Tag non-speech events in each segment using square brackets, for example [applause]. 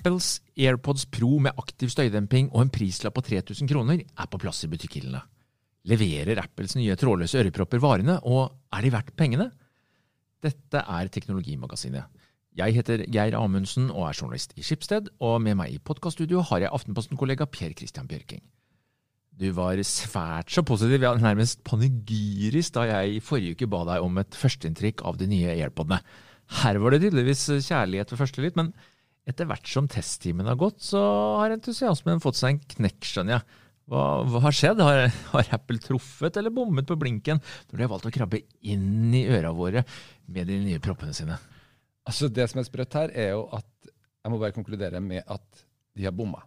Apples AirPods Pro med aktiv støydemping og en prislapp på 3000 kroner er på plass i butikkhyllene. Leverer Apples nye trådløse ørepropper varene, og er de verdt pengene? Dette er Teknologimagasinet. Jeg heter Geir Amundsen og er journalist i Skipsted, og med meg i podkaststudio har jeg Aftenposten-kollega Per Christian Bjørking. Du var svært så positiv, ja, nærmest panegyrisk, da jeg i forrige uke ba deg om et førsteinntrykk av de nye AirPodene. Her var det tydeligvis kjærlighet ved første lytt, men etter hvert som testtimen har gått, så har entusiasmen fått seg en knekk, skjønner jeg. Hva, hva har skjedd? Har, har, Apple truffet eller bommet på blinken når de har valgt å krabbe inn i øra våre med de nye proppene sine? Altså Det som er sprøtt her, er jo at jeg må bare konkludere med at de har bomma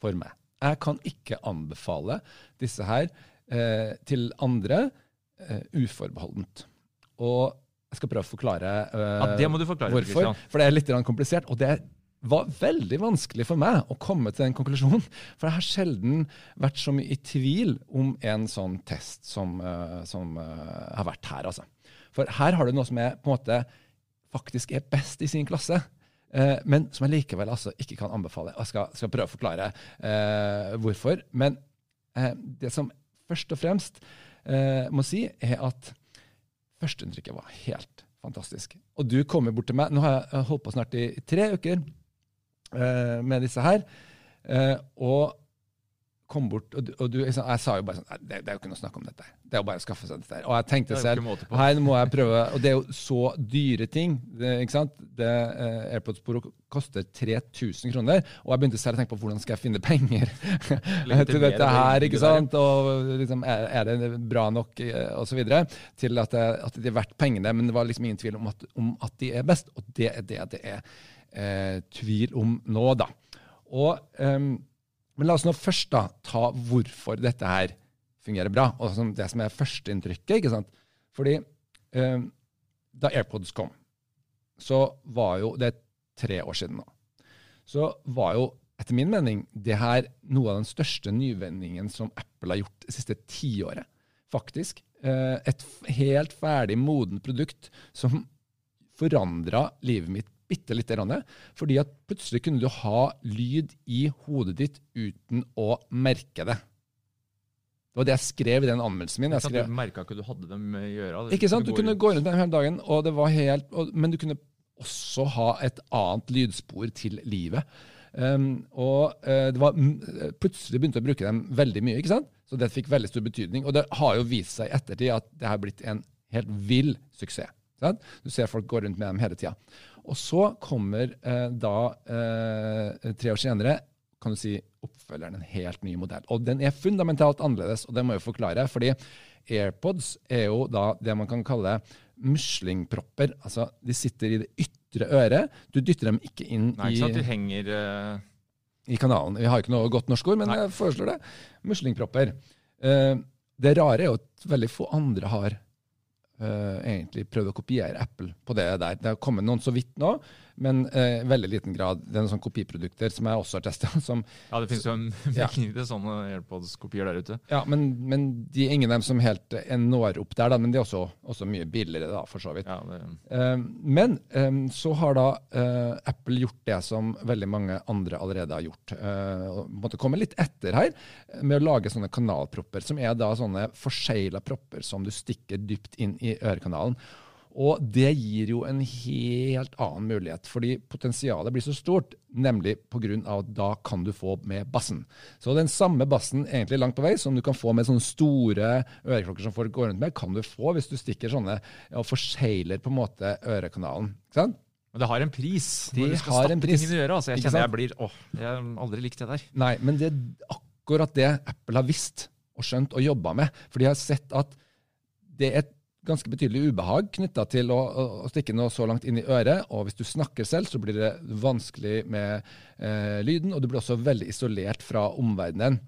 for meg. Jeg kan ikke anbefale disse her eh, til andre eh, uforbeholdent. Og jeg skal prøve å forklare eh, ja, det må du forklare, hvorfor. Christian. For det er litt komplisert. og det er var veldig vanskelig for meg å komme til den konklusjonen. For jeg har sjelden vært så mye i tvil om en sånn test som, uh, som uh, har vært her. altså. For her har du noe som er, på en måte faktisk er best i sin klasse. Uh, men som jeg likevel altså ikke kan anbefale. Jeg skal, skal prøve å forklare hvorfor. Men det som først og fremst må si, er at førsteinntrykket var helt fantastisk. Og du kommer bort til meg Nå har jeg holdt på snart i tre uker med disse her. Uh, og kom bort, og, du, og du, jeg sa jo bare sånn det, det, er jo ikke noe snakk om dette. Det er jo bare å skaffe seg dette. her. Og jeg tenkte selv her må jeg prøve, og det er jo så dyre ting. Det, ikke sant? Det, uh, AirPods Pro koster 3000 kroner, og jeg begynte selv å tenke på hvordan skal jeg finne penger [laughs] til dette her. ikke sant? Og liksom, er, er, det bra nok, og så videre, til at, det, at de er verdt pengene. Men det var liksom ingen tvil om at, om at de er best, og det er det det er eh, tvil om nå, da. Og, eh, men la oss nå først da ta hvorfor dette her fungerer bra, og det som er førsteinntrykket. ikke sant? Fordi eh, da AirPods kom, så var jo det tre år siden nå, så var jo etter min mening det her noe av den største nyvendingen som Apple har gjort det siste tiåret. Faktisk. Eh, et helt ferdig, modent produkt som forandra livet mitt bitte lite. Fordi at plutselig kunne du ha lyd i hodet ditt uten å merke det. Det var det jeg skrev i den anmeldelsen min. Jeg skrev, du merka ikke du hadde dem i øra? Ikke sant? Du kunne gå rundt den hele dagen, og det var helt, og, men du kunne også ha et annet lydspor til livet. Um, og uh, det var plutselig begynte å bruke dem veldig mye, ikke sant? så det fikk veldig stor betydning. Og det har jo vist seg i ettertid at det har blitt en helt vill suksess. Sant? Du ser folk gå rundt med dem hele tida. Og så kommer eh, da, eh, tre år senere, kan du si, oppfølgeren en helt ny modell. Og den er fundamentalt annerledes, og det må jeg forklare. fordi AirPods er jo da det man kan kalle muslingpropper. Altså, de sitter i det ytre øret. Du dytter dem ikke inn Nei, ikke sant? De henger uh... i kanalen. Vi har ikke noe godt norsk ord, men Nei. jeg foreslår det. Muslingpropper. Uh, det rare er jo at veldig få andre har egentlig prøvd å kopiere Apple på det der. Det har kommet noen så vidt nå, men eh, veldig liten grad. Det er noen sånne kopiprodukter som jeg også har testa. [laughs] Ja, det finnes jo en mengde ja. sånne AirPods-kopier der ute. Ja, men, men, de er ingen av dem som helt uh, når opp der, da, men de er også, også, mye billigere, da, for så vidt. Ja, det... eh, men eh, så har da Apple gjort det som veldig mange andre allerede har gjort. Uh, måtte komme litt etter her med å lage sånne kanalpropper, som er da sånne forsegla propper som du stikker dypt inn i ørekanalen. Og det gir jo en helt annen mulighet, fordi potensialet blir så stort. Nemlig pga. at da kan du få med bassen. Så den samme bassen egentlig langt på vei som du kan få med sånne store øreklokker som folk går rundt med, kan du få hvis du stikker sånne og forsegler på en måte ørekanalen. Ikke sant? Men det har en pris De når du skal stappe ting i øret. Altså, jeg kjenner jeg blir åh, jeg har aldri likt det der. Nei, men det er akkurat det Apple har visst og skjønt og jobba med. For de har sett at det er et ganske betydelig ubehag knytta til å, å, stikke noe så langt inn i øret. Og hvis du snakker selv, så blir det vanskelig med eh, lyden, og du blir også veldig isolert fra omverdenen.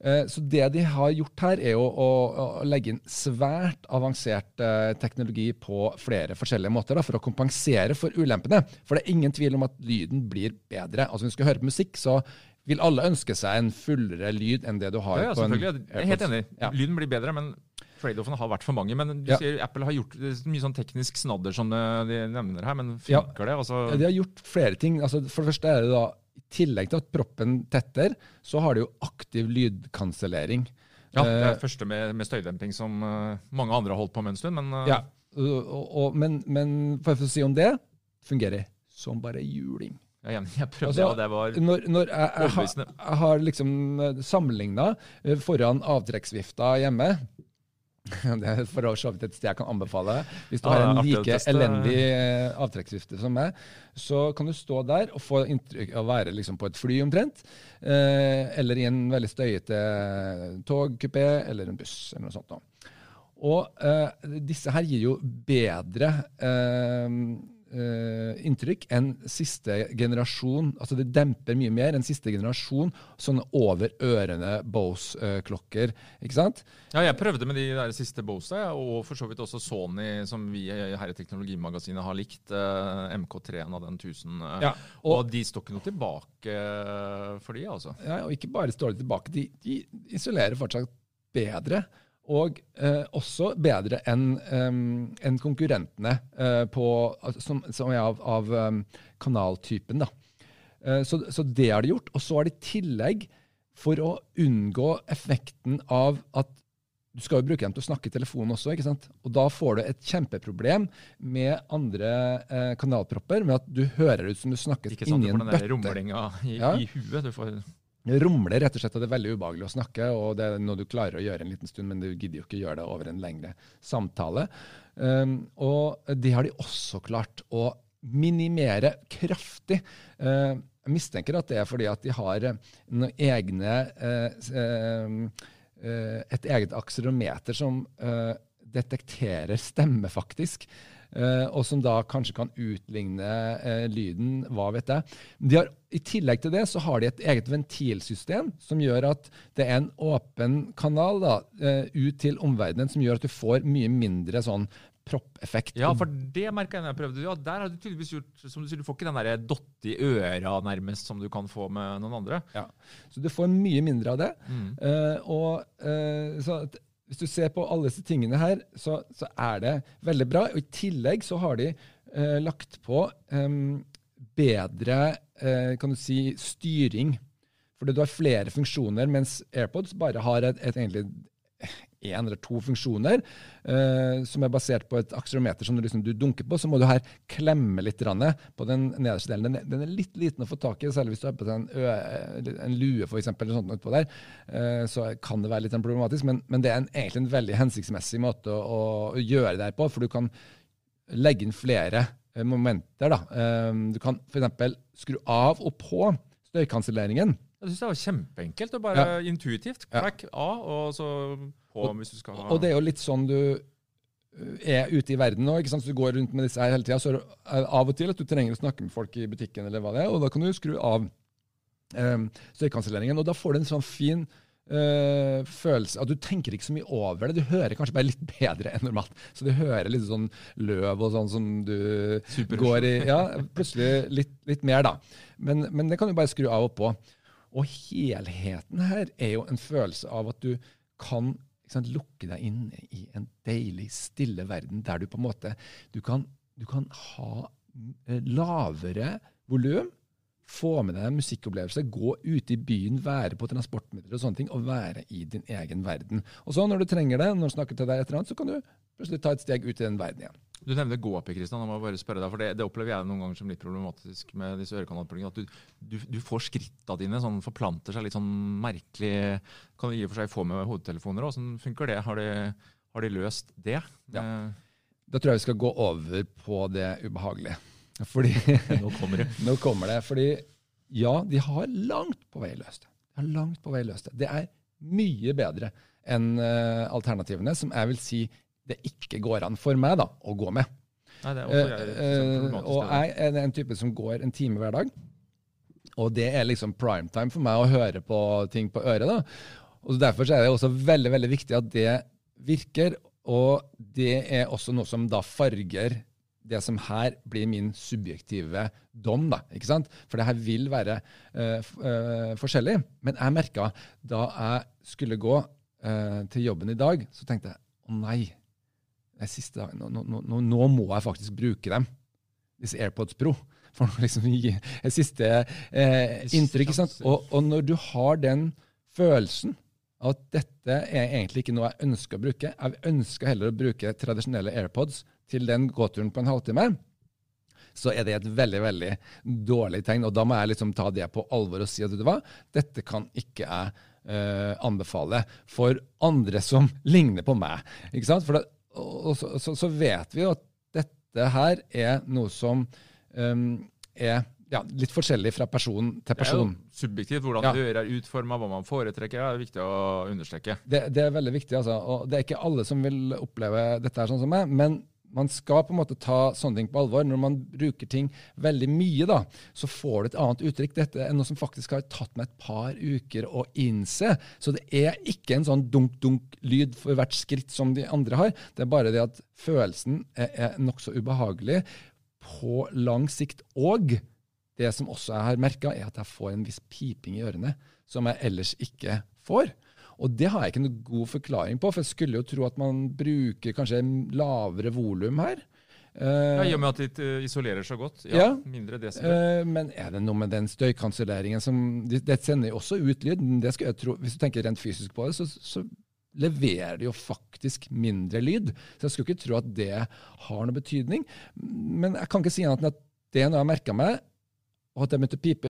Eh, så det de har gjort her, er jo å, å legge inn svært avansert eh, teknologi på flere forskjellige måter da, for å kompensere for ulempene. For det er ingen tvil om at lyden blir bedre. Altså Hvis du skal høre på musikk, så vil alle ønske seg en fullere lyd enn det du har ja, ja, på en AirPods. Jeg er helt enig. Ja. Lyden blir bedre, men trade-offene har vært for mange. Men du ja. sier Apple har gjort mye sånn teknisk snadder som de nevner her, men funker ja. det? Altså? Ja, de har gjort flere ting. Altså, for det første er det da i tillegg til at proppen tetter, så har de jo aktiv lydkansellering. Ja, det er Eh, det første med, med støydemping som eh, mange andre har holdt på med en stund. Men eh, ja, og, og, men, men for å si om det, fungerer som bare juling. jeg er enig. Jeg prøvde, Altså, og det var Når, når jeg, jeg, har- jeg har liksom sammenligna foran avtrekksvifta hjemme [laughs] Det er for så vidt et sted jeg kan anbefale. Hvis du Ja, har en like elendig eh, avtrekksvifte som meg, så kan du stå der og få inntrykk av å være liksom på et fly omtrent. Eh, eller i en veldig støyete togkupé eller en buss eller noe sånt. Og eh, disse her gir jo bedre eh, eh, inntrykk enn siste generasjon. Altså det demper mye mer enn siste generasjon sånne over ørene Bose-klokker. ikke sant? Ja, jeg prøvde med de der siste Bose, og for så vidt også Sony, som vi her i Teknologimagasinet har likt. Uh, MK3-en av den 1000. eh, Ja, og, og- de står ikke noe tilbake eh, for de, altså. Ja, og ikke bare står de tilbake, de, de isolerer fortsatt bedre. Og eh, også bedre enn um, en konkurrentene eh, på, altså, som, som er av, av um, kanaltypen. Eh, så, så det har de gjort. Og så har de tillegg, for å unngå effekten av at du skal jo bruke dem til å snakke i telefonen også, ikke sant? og da får du et kjempeproblem med andre eh, kanalpropper, med at du hører ut som du snakker Ikke sant, du får den der bøtte. rumlinga i, Ja. i huet. Du får, rumler rett og slett, og det er veldig ubehagelig å snakke. og Det er noe du klarer å gjøre en liten stund, men du gidder jo ikke gjøre det over en lengre samtale. Um, og det har de også klart å minimere kraftig. Uh, jeg mistenker at det er fordi at de har eh, noen egne uh, eh, Et eget akserometer som detekterer stemme, faktisk. Eh, og som da kanskje kan utligne eh, lyden, hva vet jeg. De har, I tillegg til det så har de et eget ventilsystem som gjør at det er en åpen kanal da, eh, ut til omverdenen, som gjør at du får mye mindre sånn proppeffekt. ja, for det merka jeg når jeg prøvde. Ja, Der har du tydeligvis gjort som du sier, du får ikke den der dott i øra nærmest som du kan få med noen andre. Ja. Så du får mye mindre av det. Mm. Uh, og uh, så Hvis du ser på alle disse tingene her, så, så er det veldig bra. Og I tillegg så har de eh, lagt på em, bedre eh, kan du si, styring. Fordi du har flere funksjoner, mens AirPods bare har et, et egentlig én eller to funksjoner eh, som er basert på et akselerometer som du, liksom, du dunker på. Så må du her klemme litt på den nederste delen. Den, den er litt liten å få tak i, særlig hvis du har på deg en, en lue for eksempel, eller sånt der. Eh, så kan det være litt problematisk, men, men det er en, egentlig en veldig hensiktsmessig måte å, å gjøre det her på. For du kan legge inn flere eh, momenter. Da. Eh, du kan f.eks. skru av og på støykanselleringen. Jeg syns det var kjempeenkelt. og Bare intuitivt. Ja. Av, og så på hvis du skal ha Og det er jo litt sånn du uh, er ute i verden nå. ikke sant? Så Du går rundt med disse her hele tida. Så er det av og til at du trenger å snakke med folk i butikken, eller hva det er, og da kan du skru av um, støykanselleringen. Og da får du en sånn fin uh, følelse at du tenker ikke så mye over det. Du hører kanskje bare litt bedre enn normalt. Så du hører litt sånn løv og sånn som du Super- går i Ja, plutselig litt, litt mer, da. Men, men det kan du bare skru av og på. Og helheten her er jo en følelse av at du kan sant, lukke deg inn i en deilig, stille verden der du på en måte Du kan, du kan ha eh, lavere volum, få med deg en musikkopplevelse, gå ute i byen, være på transportmidler og sånne ting, og være i din egen verden. Og så når du trenger det, når du snakker til deg et eller annet, så kan du plutselig ta et steg ut i den verden igjen. Du nevner gåpi, Kristian. Jeg må bare spørre deg, for det, det opplever jeg noen ganger som litt problematisk med disse ørekanalpuggene. At du, du, du får skritta dine sånn forplanter seg litt sånn merkelig. Kan du i og for seg få med hodetelefoner òg. Hvordan funker det? Har de, har de løst det? Ja. Eh, Da tror jeg vi skal gå over på det ubehagelige. Fordi [laughs] nå kommer det. [laughs] Nå kommer det. Fordi ja, de har langt på vei løst det. De har langt på vei løst det. Det er mye bedre enn eh, alternativene, som jeg vil si det ikke går an for meg da, å gå med. Nei, det er også jeg, Eh, eh, og jeg er en type som går en time hver dag. Og det er liksom primetime for meg å høre på ting på øret. da. Og Derfor så er det også veldig veldig viktig at det virker. Og det er også noe som da farger det som her blir min subjektive dom. da, ikke sant? For det her vil være uh, eh, forskjellig. Men jeg merka da jeg skulle gå uh, til jobben i dag, så tenkte jeg å nei, siste nå, nå, nå, nå må jeg faktisk bruke dem, disse AirPods Pro. for å liksom gi et siste eh, inntrykk. Og, og når du har den følelsen at dette er egentlig ikke noe jeg ønsker å bruke, jeg ønsker heller å bruke tradisjonelle AirPods til den gåturen på en halvtime, så er det et veldig veldig dårlig tegn. Og da må jeg liksom ta det på alvor og si at du hva, dette kan ikke jeg eh, anbefale for andre som ligner på meg. Ikke sant? For det, og så, så, så, vet vi jo at dette her er noe som um, er ja, litt forskjellig fra person til person. Det er jo subjektivt hvordan ja. gjør er utforma, hva man foretrekker. Er viktig å understreke. Det, det, er veldig viktig. altså, og Det er ikke alle som vil oppleve dette her sånn som meg. men man skal på en måte ta sånne ting på alvor. Når man bruker ting veldig mye, da, så får du et annet uttrykk. Dette er noe som faktisk har tatt meg et par uker å innse. Så det er ikke en sånn dunk-dunk-lyd for hvert skritt som de andre har. Det er bare det at følelsen er, er nokså ubehagelig på lang sikt. Og det som også jeg har merka, er at jeg får en viss piping i ørene som jeg ellers ikke får. Og det har jeg ikke noe god forklaring på, for jeg skulle jo tro at man bruker kanskje lavere volum her. ja, I og med at de eh, isolerer så godt. Ja, ja mindre desibel. Uh, men er det noe med den støykanselleringen som Det de sender jo også ut lyd. Det skal jeg tro, Hvis du tenker rent fysisk på det, så, så leverer det jo faktisk mindre lyd. Så jeg skulle ikke tro at det har noe betydning. Men jeg kan ikke si annet enn at det er noe jeg har merka meg, og at jeg begynte å pipe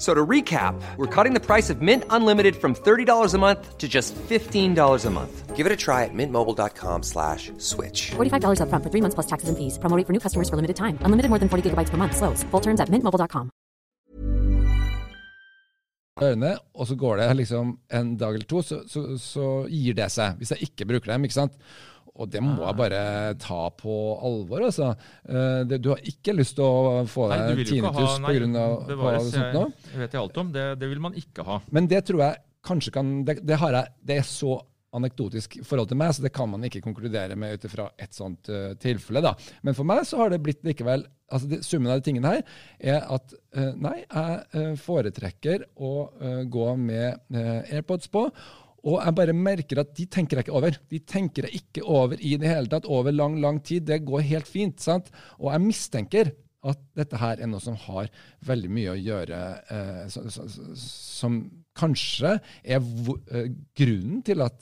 So to recap, we're cutting the price of Mint Unlimited from $30 a month to just $15 a month. Give it a try at mintmobile.com slash switch. $45 up front for three months plus taxes and fees. Promoting for new customers for limited time. Unlimited more than 40 gigabytes per month. Slows. Full terms at mintmobile.com. Og så går det liksom en dag eller to, så, så, så gir det seg, hvis jeg ikke bruker dem. ikke sant? Og det må jeg bare ta på alvor. altså. Det, du har ikke lyst til å få deg tinnitus pga. sånt nå? Det vet jeg alt om. Det, det, vil man ikke ha. Men det tror jeg kanskje kan Det, det har jeg, det er så anekdotisk forhold til meg, så det kan man ikke konkludere med ut ifra et sånt uh, tilfelle. da. Men for meg så har det blitt likevel altså det, Summen av de tingene her er at uh, nei, jeg uh, foretrekker å gå med AirPods på. Og jeg bare merker at de tenker jeg ikke over. De tenker jeg ikke over i det hele tatt over lang, lang tid. Det går helt fint. sant? Og jeg mistenker at dette her er noe som har veldig mye å gjøre eh, som, som, kanskje er eh, grunnen til at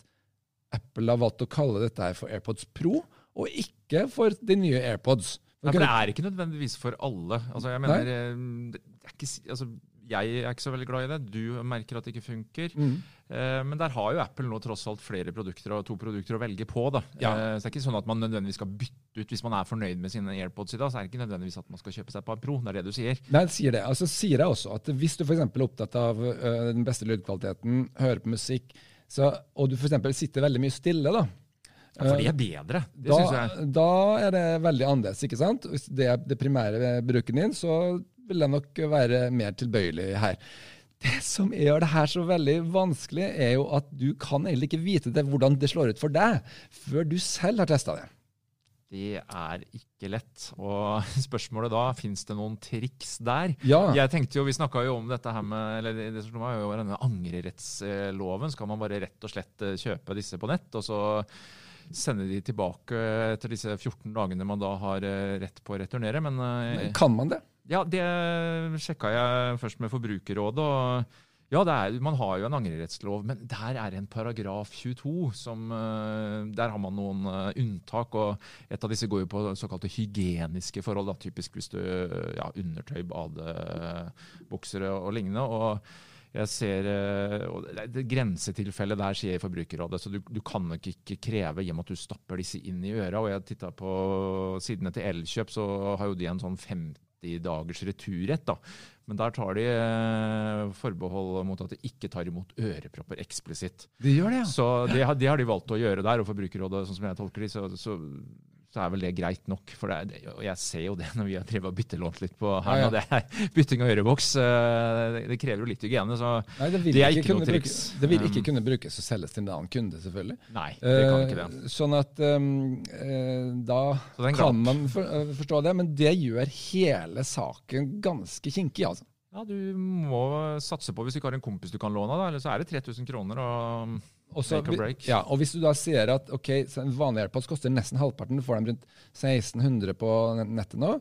Apple har valgt å kalle dette her for AirPods Pro, og ikke for de nye AirPods. Nei, for det er ikke nødvendigvis for alle. Altså, jeg mener, eh, det ikke, altså, jeg er ikke så veldig glad i det. Du merker at det ikke funker. Mm. Eh, men der har jo Apple nå tross alt flere produkter og to produkter å velge på. da. Ja. Eh, så det er ikke sånn at man nødvendigvis skal bytte ut hvis man er fornøyd med sine AirPods i dag. Så er det ikke nødvendigvis at man skal kjøpe seg et par Pro. Det er det du sier. Nei, det sier det. Altså sier jeg også at hvis du f.eks. er opptatt av uh, den beste lydkvaliteten, hører på musikk, så, og du f.eks. sitter veldig mye stille, da. Ja, For de er bedre. Det syns jeg. Da er det veldig annerledes. ikke sant? Hvis det er det primære bruken din, så vil jeg nok være mer tilbøyelig her. Det som gjør det her så veldig vanskelig, er jo at du kan egentlig ikke vite det, hvordan det slår ut for deg, før du selv har testa det. Det er ikke lett. Og [laughs] spørsmålet da, fins det noen triks der? Ja. Jeg tenkte jo, Vi snakka jo om dette her med eller det som var jo denne angrerettsloven. Skal man bare rett og slett eh, kjøpe disse på nett, og så sende de tilbake etter disse 14 dagene man da har eh, rett på å returnere? Men, eh, kan man det? Ja, det sjekka jeg først med Forbrukerrådet. og ja, er, man har jo en angrerettslov, men der er en paragraf 22 som eh, Der har man noen eh, unntak, og et av disse går jo på såkalte hygieniske forhold. Da, typisk hvis du ja, undertøy, badebuksere og lignende. og jeg ser eh, og det Grensetilfellet der skjer i Forbrukerrådet, så du, du, kan nok ikke kreve i at du stapper disse inn i øra. og jeg titta på sidene til Elkjøp, så har jo de en sånn 50 90 dagers returrett. da. Men der tar de eh, forbehold mot at de ikke tar imot ørepropper eksplisitt. De gjør det, ja. Så det, det, har de valgt å gjøre der, og Forbrukerrådet, sånn som jeg tolker de, så, så så er vel det greit nok. For det er, og jeg ser jo det når vi har drevet og byttelånt litt på her. Ja, ja. Det er bytting av øreboks. eh, Det, det krever jo litt hygiene. Så Nei, det det er ikke, ikke noe triks. Bruke, det vil ikke Um, kunne brukes og selges til en annen kunde, selvfølgelig. Nei, det kan ikke det. Eh, Sånn at um, eh, da kan glapp. man for, forstå det, men det gjør hele saken ganske kinkig, altså. Ja, Du må satse på hvis du ikke har en kompis du kan låne, da, eller så er det 3000 kroner. og Og så Make break. Ja, og hvis du da ser at ok, så en vanlig AirPods koster nesten halvparten, du får dem rundt 1600 på nettet nå,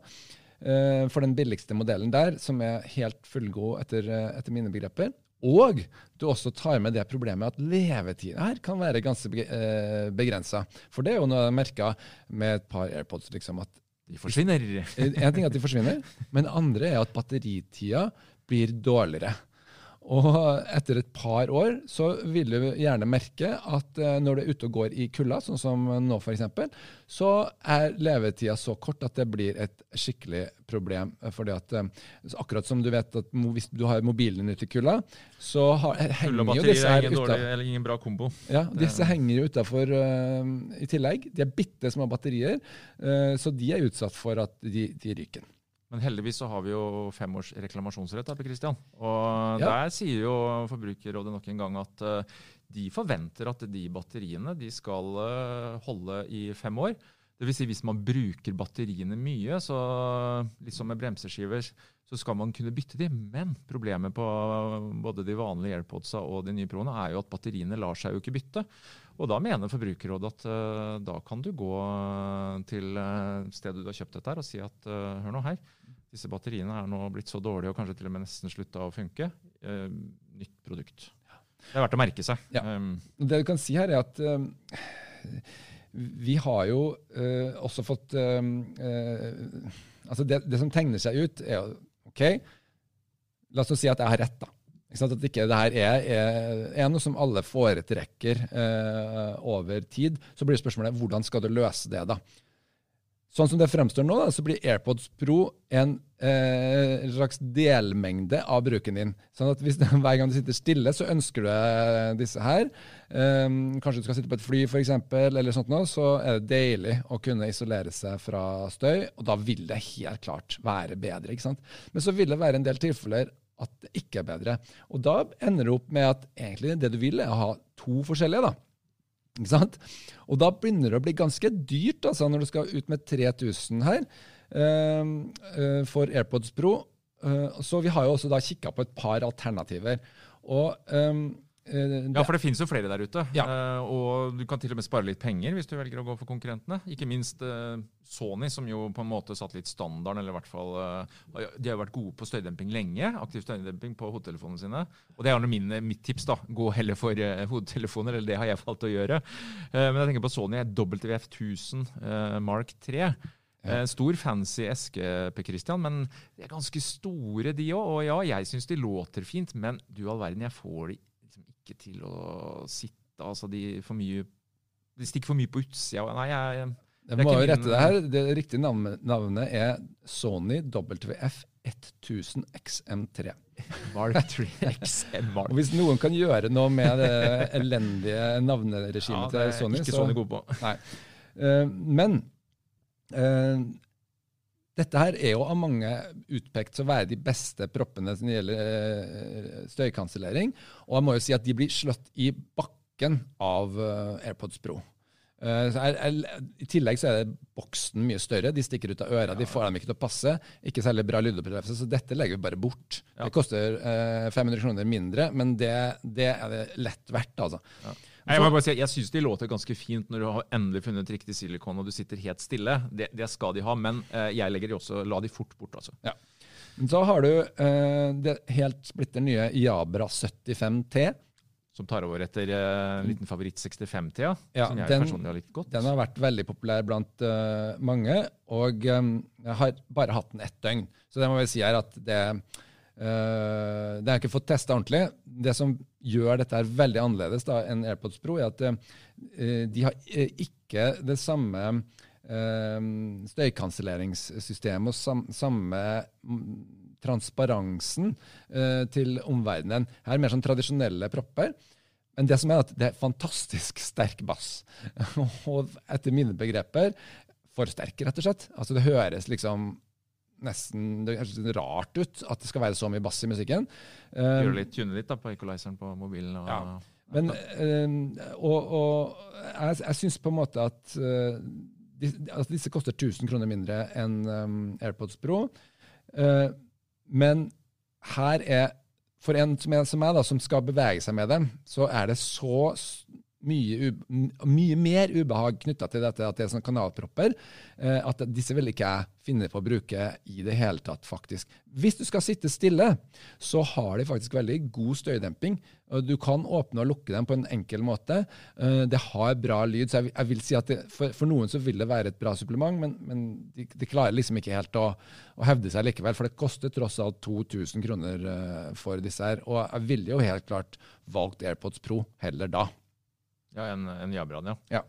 Uh, for den billigste modellen der, som er helt fullgod etter, eh, etter mine begreper, og du også tar med det problemet at levetiden her kan være ganske eh, begrensa. For det er jo noe jeg merka med et par AirPods, liksom, at De forsvinner. [laughs] en ting er at de forsvinner, men andre er at batteritida blir dårligere. Og etter et par år så vil du gjerne merke at eh, når du er ute og går i kulda, sånn som nå f.eks., så er levetida så kort at det blir et skikkelig problem. Fordi at eh, Akkurat som du vet at hvis du har mobilen din ute i kulda, så har, henger jo disse er her utafor. eller ingen bra kombo. Ja, disse henger jo utafor i tillegg. De er bitte små batterier, uh, så de er utsatt for at de, de ryker. Men heldigvis så har vi jo fem års reklamasjonsrett. Christian. Og Ja. der sier jo Forbrukerrådet nok en gang at eh, de forventer at de batteriene de skal eh, holde i fem år. Det vil si hvis man bruker batteriene mye, så litt som med bremseskiver, så skal man kunne bytte de. Men problemet på både de vanlige AirPodsa og de nye Proene er jo at batteriene lar seg jo ikke bytte. Og da mener Forbrukerrådet at uh, da kan du gå til uh, stedet du har kjøpt dette her og si at uh, hør nå her, disse batteriene er nå blitt så dårlige og kanskje til og med nesten slutta å funke. Eh, nytt produkt. Det er verdt å merke seg. Ja. Um, Det du kan si her, er at eh, vi har jo uh, også fått eh, uh, Altså, det, det som tegner seg ut, er OK, la oss si at jeg har rett, da. Ikke sant? At ikke det her er, er, er noe som alle foretrekker uh, over tid. Så blir spørsmålet hvordan skal du løse det, da? Sånn som det fremstår nå, da, så blir AirPods Pro en eh, slags delmengde av bruken din. Sånn at hvis [laughs] Hver gang du sitter stille, så ønsker du deg disse her. Um, kanskje du skal sitte på et fly, f.eks., eller sånt noe, så er det deilig å kunne isolere seg fra støy. Og da vil det helt klart være bedre. ikke sant? Men så vil det være en del tilfeller at det ikke er bedre. Og da ender det opp med at egentlig det du vil, er å ha to forskjellige. da. Ikke sant? Og da begynner det å bli ganske dyrt altså, når du skal ut med 3000 her eh, for AirPods Pro. Uh, så vi har jo også da kikka på et par alternativer. Og eh, eh, ja, for det finnes jo flere der ute. Ja. Eh, og du kan til og med spare litt penger hvis du velger å gå for konkurrentene. Ikke minst eh, Sony, som jo på en måte satt litt standarden, eller i hvert fall De har jo vært gode på støydemping lenge. Aktiv støydemping på hodetelefonene sine. Og det er jo min, mitt tips. da, Gå heller for hodetelefoner, eller det har jeg valgt å gjøre. Men jeg tenker på Sony WF 1000 eh, Mark 3. Eh, Stor fancy eske, Per Christian, men de er ganske store, de òg. Og ja, jeg syns de låter fint, men du all verden, jeg får de ikke til å sitte. Altså, de, for mye, de stikker for mye på utsida. Nei, jeg, jeg det må jo rette det her. Det riktige navnet, navnet er Sony WF 1000 XM3. Mark 3 XM Mark. Og hvis noen kan gjøre noe med det elendige navneregimet det til Sony, så Sony god. Eh, men eh, dette her er jo av mange utpekt til å være de beste proppene som gjelder uh, støykansellering. Og jeg må jo si at de blir slått i bakken av eh, AirPods Pro. Eh, så er, er, I tillegg så er det boksen mye større. De stikker ut av øra. De får dem ikke til å passe. Ikke særlig bra lydopplevelse, så dette legger vi bare bort. Ja. Det koster eh, 500 kroner mindre, men det, det er det lett verdt, altså. Nei, Jeg må bare si, jeg syns de låter ganske fint når du har endelig funnet riktig silikon og du sitter helt stille. Det, det skal de ha, men eh, jeg legger de også, la de fort bort. altså. Ja. Så har du eh, det helt splitter nye Jabra 75T. Som tar over etter eh, en liten favoritt 65T, Ja, som jeg den- personlig har likt godt. Den har vært veldig populær blant uh, mange, og um, jeg har bare hatt den ett døgn. Så det må vi si er at det uh, Det har jeg ikke fått testa ordentlig. Det som gjør dette her veldig annerledes da, enn AirPods Pro, er at eh, de har eh, ikke det samme eh, støykanselleringssystemet og sam, samme mm, transparensen eh, til omverdenen. Her er mer sånn tradisjonelle propper. Men det som er at det er fantastisk sterk bass. [laughs] Og etter mine begreper for sterk, rett og slett. Altså Det høres liksom nesten det høres litt rart ut at det skal være så mye bass i musikken. Gjør det litt, tynne litt da på equalizeren på mobilen. Og, Ja. Men, eh, og, og jeg, jeg syns på en måte at eh, altså disse koster 1000 kroner mindre enn um, AirPods Pro. Eh, men her er For en som, er, som meg, da, som skal bevege seg med dem, så er det så mye, mye mer ubehag knytta til dette at det er sånne kanalpropper, eh, at disse vil ikke jeg finne på å bruke i det hele tatt, faktisk. Hvis du skal sitte stille, så har de faktisk veldig god støydemping. Du kan åpne og lukke dem på en enkel måte. Eh, Det har bra lyd, så jeg vil si at det, for, for noen så vil det være et bra supplement, men, men de, de klarer liksom ikke helt å, å hevde seg likevel, for det koster tross alt 2000 kroner eh, for disse her. Og jeg ville jo helt klart valgt AirPods Pro heller da. Ja, en, en Jabran, ja. Ja.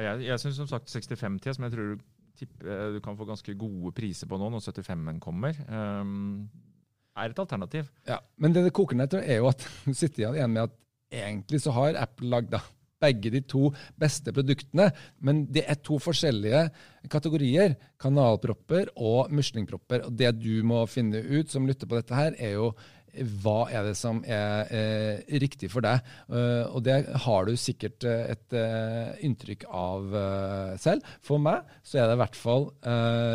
Jeg jeg syns som sagt 65T, som jeg tror du, tipper, eh, du kan få ganske gode priser på nå når 75-en kommer, um, er et alternativ. Ja, Men det det koker ned til, er jo at [laughs] du sitter igjen med at egentlig så har Apple lagd begge de to beste produktene, men det er to forskjellige kategorier. Kanalpropper og muslingpropper. Og det du må finne ut som lytter på dette her, er jo hva er det som er eh, riktig for deg? Uh, og det har du sikkert eh, et uh, inntrykk av uh, selv. For meg så er det i hvert fall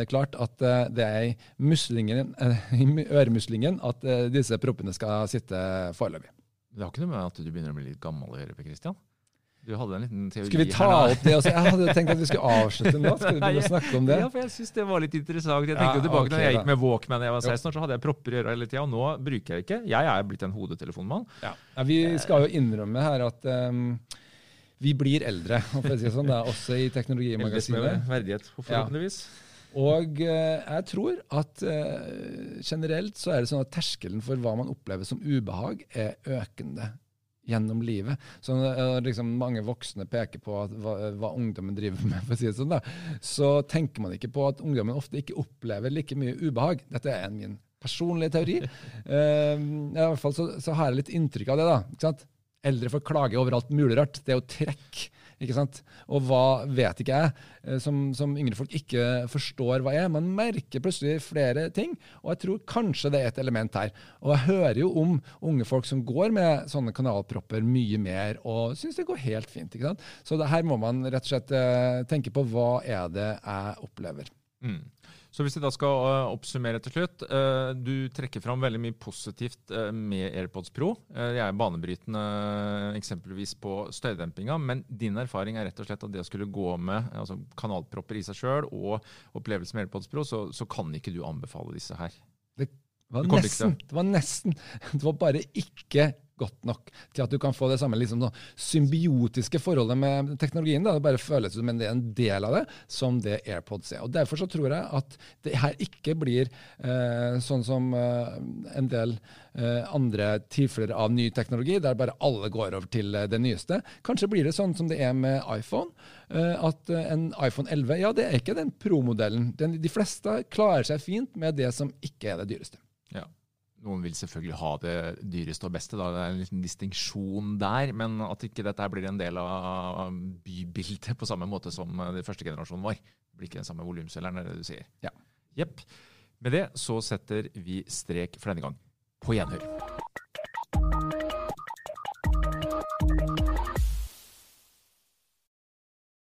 klart at det er i muslingen, [laughs] øremuslingen at disse proppene skal sitte foreløpig. Det har ikke noe med at du begynner å bli litt gammel å gjøre, Per Christian. Du hadde en liten teori Skal vi ta her opp det? Altså, Jeg hadde tenkt at vi skulle avslutte nå. Skal vi begynne å [laughs] snakke om det? Ja, for jeg syns det var litt interessant. Jeg Ja, tilbake okay, da jeg gikk med Walkman da jeg var 16 år, så hadde jeg propper i øra hele tida, og nå bruker jeg ikke. Jeg er blitt en hodetelefonmann. Ja. vi skal jo innrømme her at um, vi blir eldre, for å si det sånn, da, også i Teknologimagasinet. verdighet, forhåpentligvis. Og eh, jeg tror at eh, generelt så er det sånn at terskelen for hva man opplever som ubehag, er økende gjennom livet. Så når liksom mange voksne peker på at hva, hva ungdommen driver med, for å si det sånn, da, så tenker man ikke på at ungdommen ofte ikke opplever like mye ubehag. Dette er min personlige teori. [laughs] Uh, I hvert fall så, så har jeg litt inntrykk av det. da, ikke sant? Eldre får klage over alt mulig rart. Det er jo trekk. Ikke sant? Og hva vet ikke jeg, eh, som, som yngre folk ikke forstår hva er. Man merker plutselig flere ting, og jeg tror kanskje det er et element her. Og jeg hører jo om unge folk som går med sånne kanalpropper mye mer, og syns det går helt fint. ikke sant? Så her må man rett og slett eh, tenke på hva er det jeg opplever. Mm. Så hvis vi da skal øh, oppsummere til slutt. øh, du trekker fram veldig mye positivt øh, med AirPods Pro. De er banebrytende eksempelvis på støydempinga, men din erfaring er rett og slett at det å skulle gå med altså kanalpropper i seg sjøl og opplevelse med AirPods Pro, så, så kan ikke du anbefale disse her. Det var nesten. Det var nesten. [laughs] Det var bare ikke godt nok til at du kan få det samme liksom, sånn symbiotiske forholdet med teknologien. Da. Det bare føles som en en del av det, som det AirPods er. Og Derfor så tror jeg at det her ikke blir eh, sånn som eh, en del eh, andre tilfeller av ny teknologi, der bare alle går over til eh, det nyeste. Kanskje blir det sånn som det er med iPhone. eh, at eh, en iPhone 11 ja, det er ikke den pro-modellen. De fleste klarer seg fint med det som ikke er det dyreste. Ja. Noen vil selvfølgelig ha det dyreste og beste, da. det er en liten distinksjon der. Men at ikke dette blir en del av bybildet på samme måte som den første generasjonen var. Det blir ikke den samme volumselgeren, er det du sier. Ja. Jepp. Med det så setter vi strek for denne gang. På gjenhør.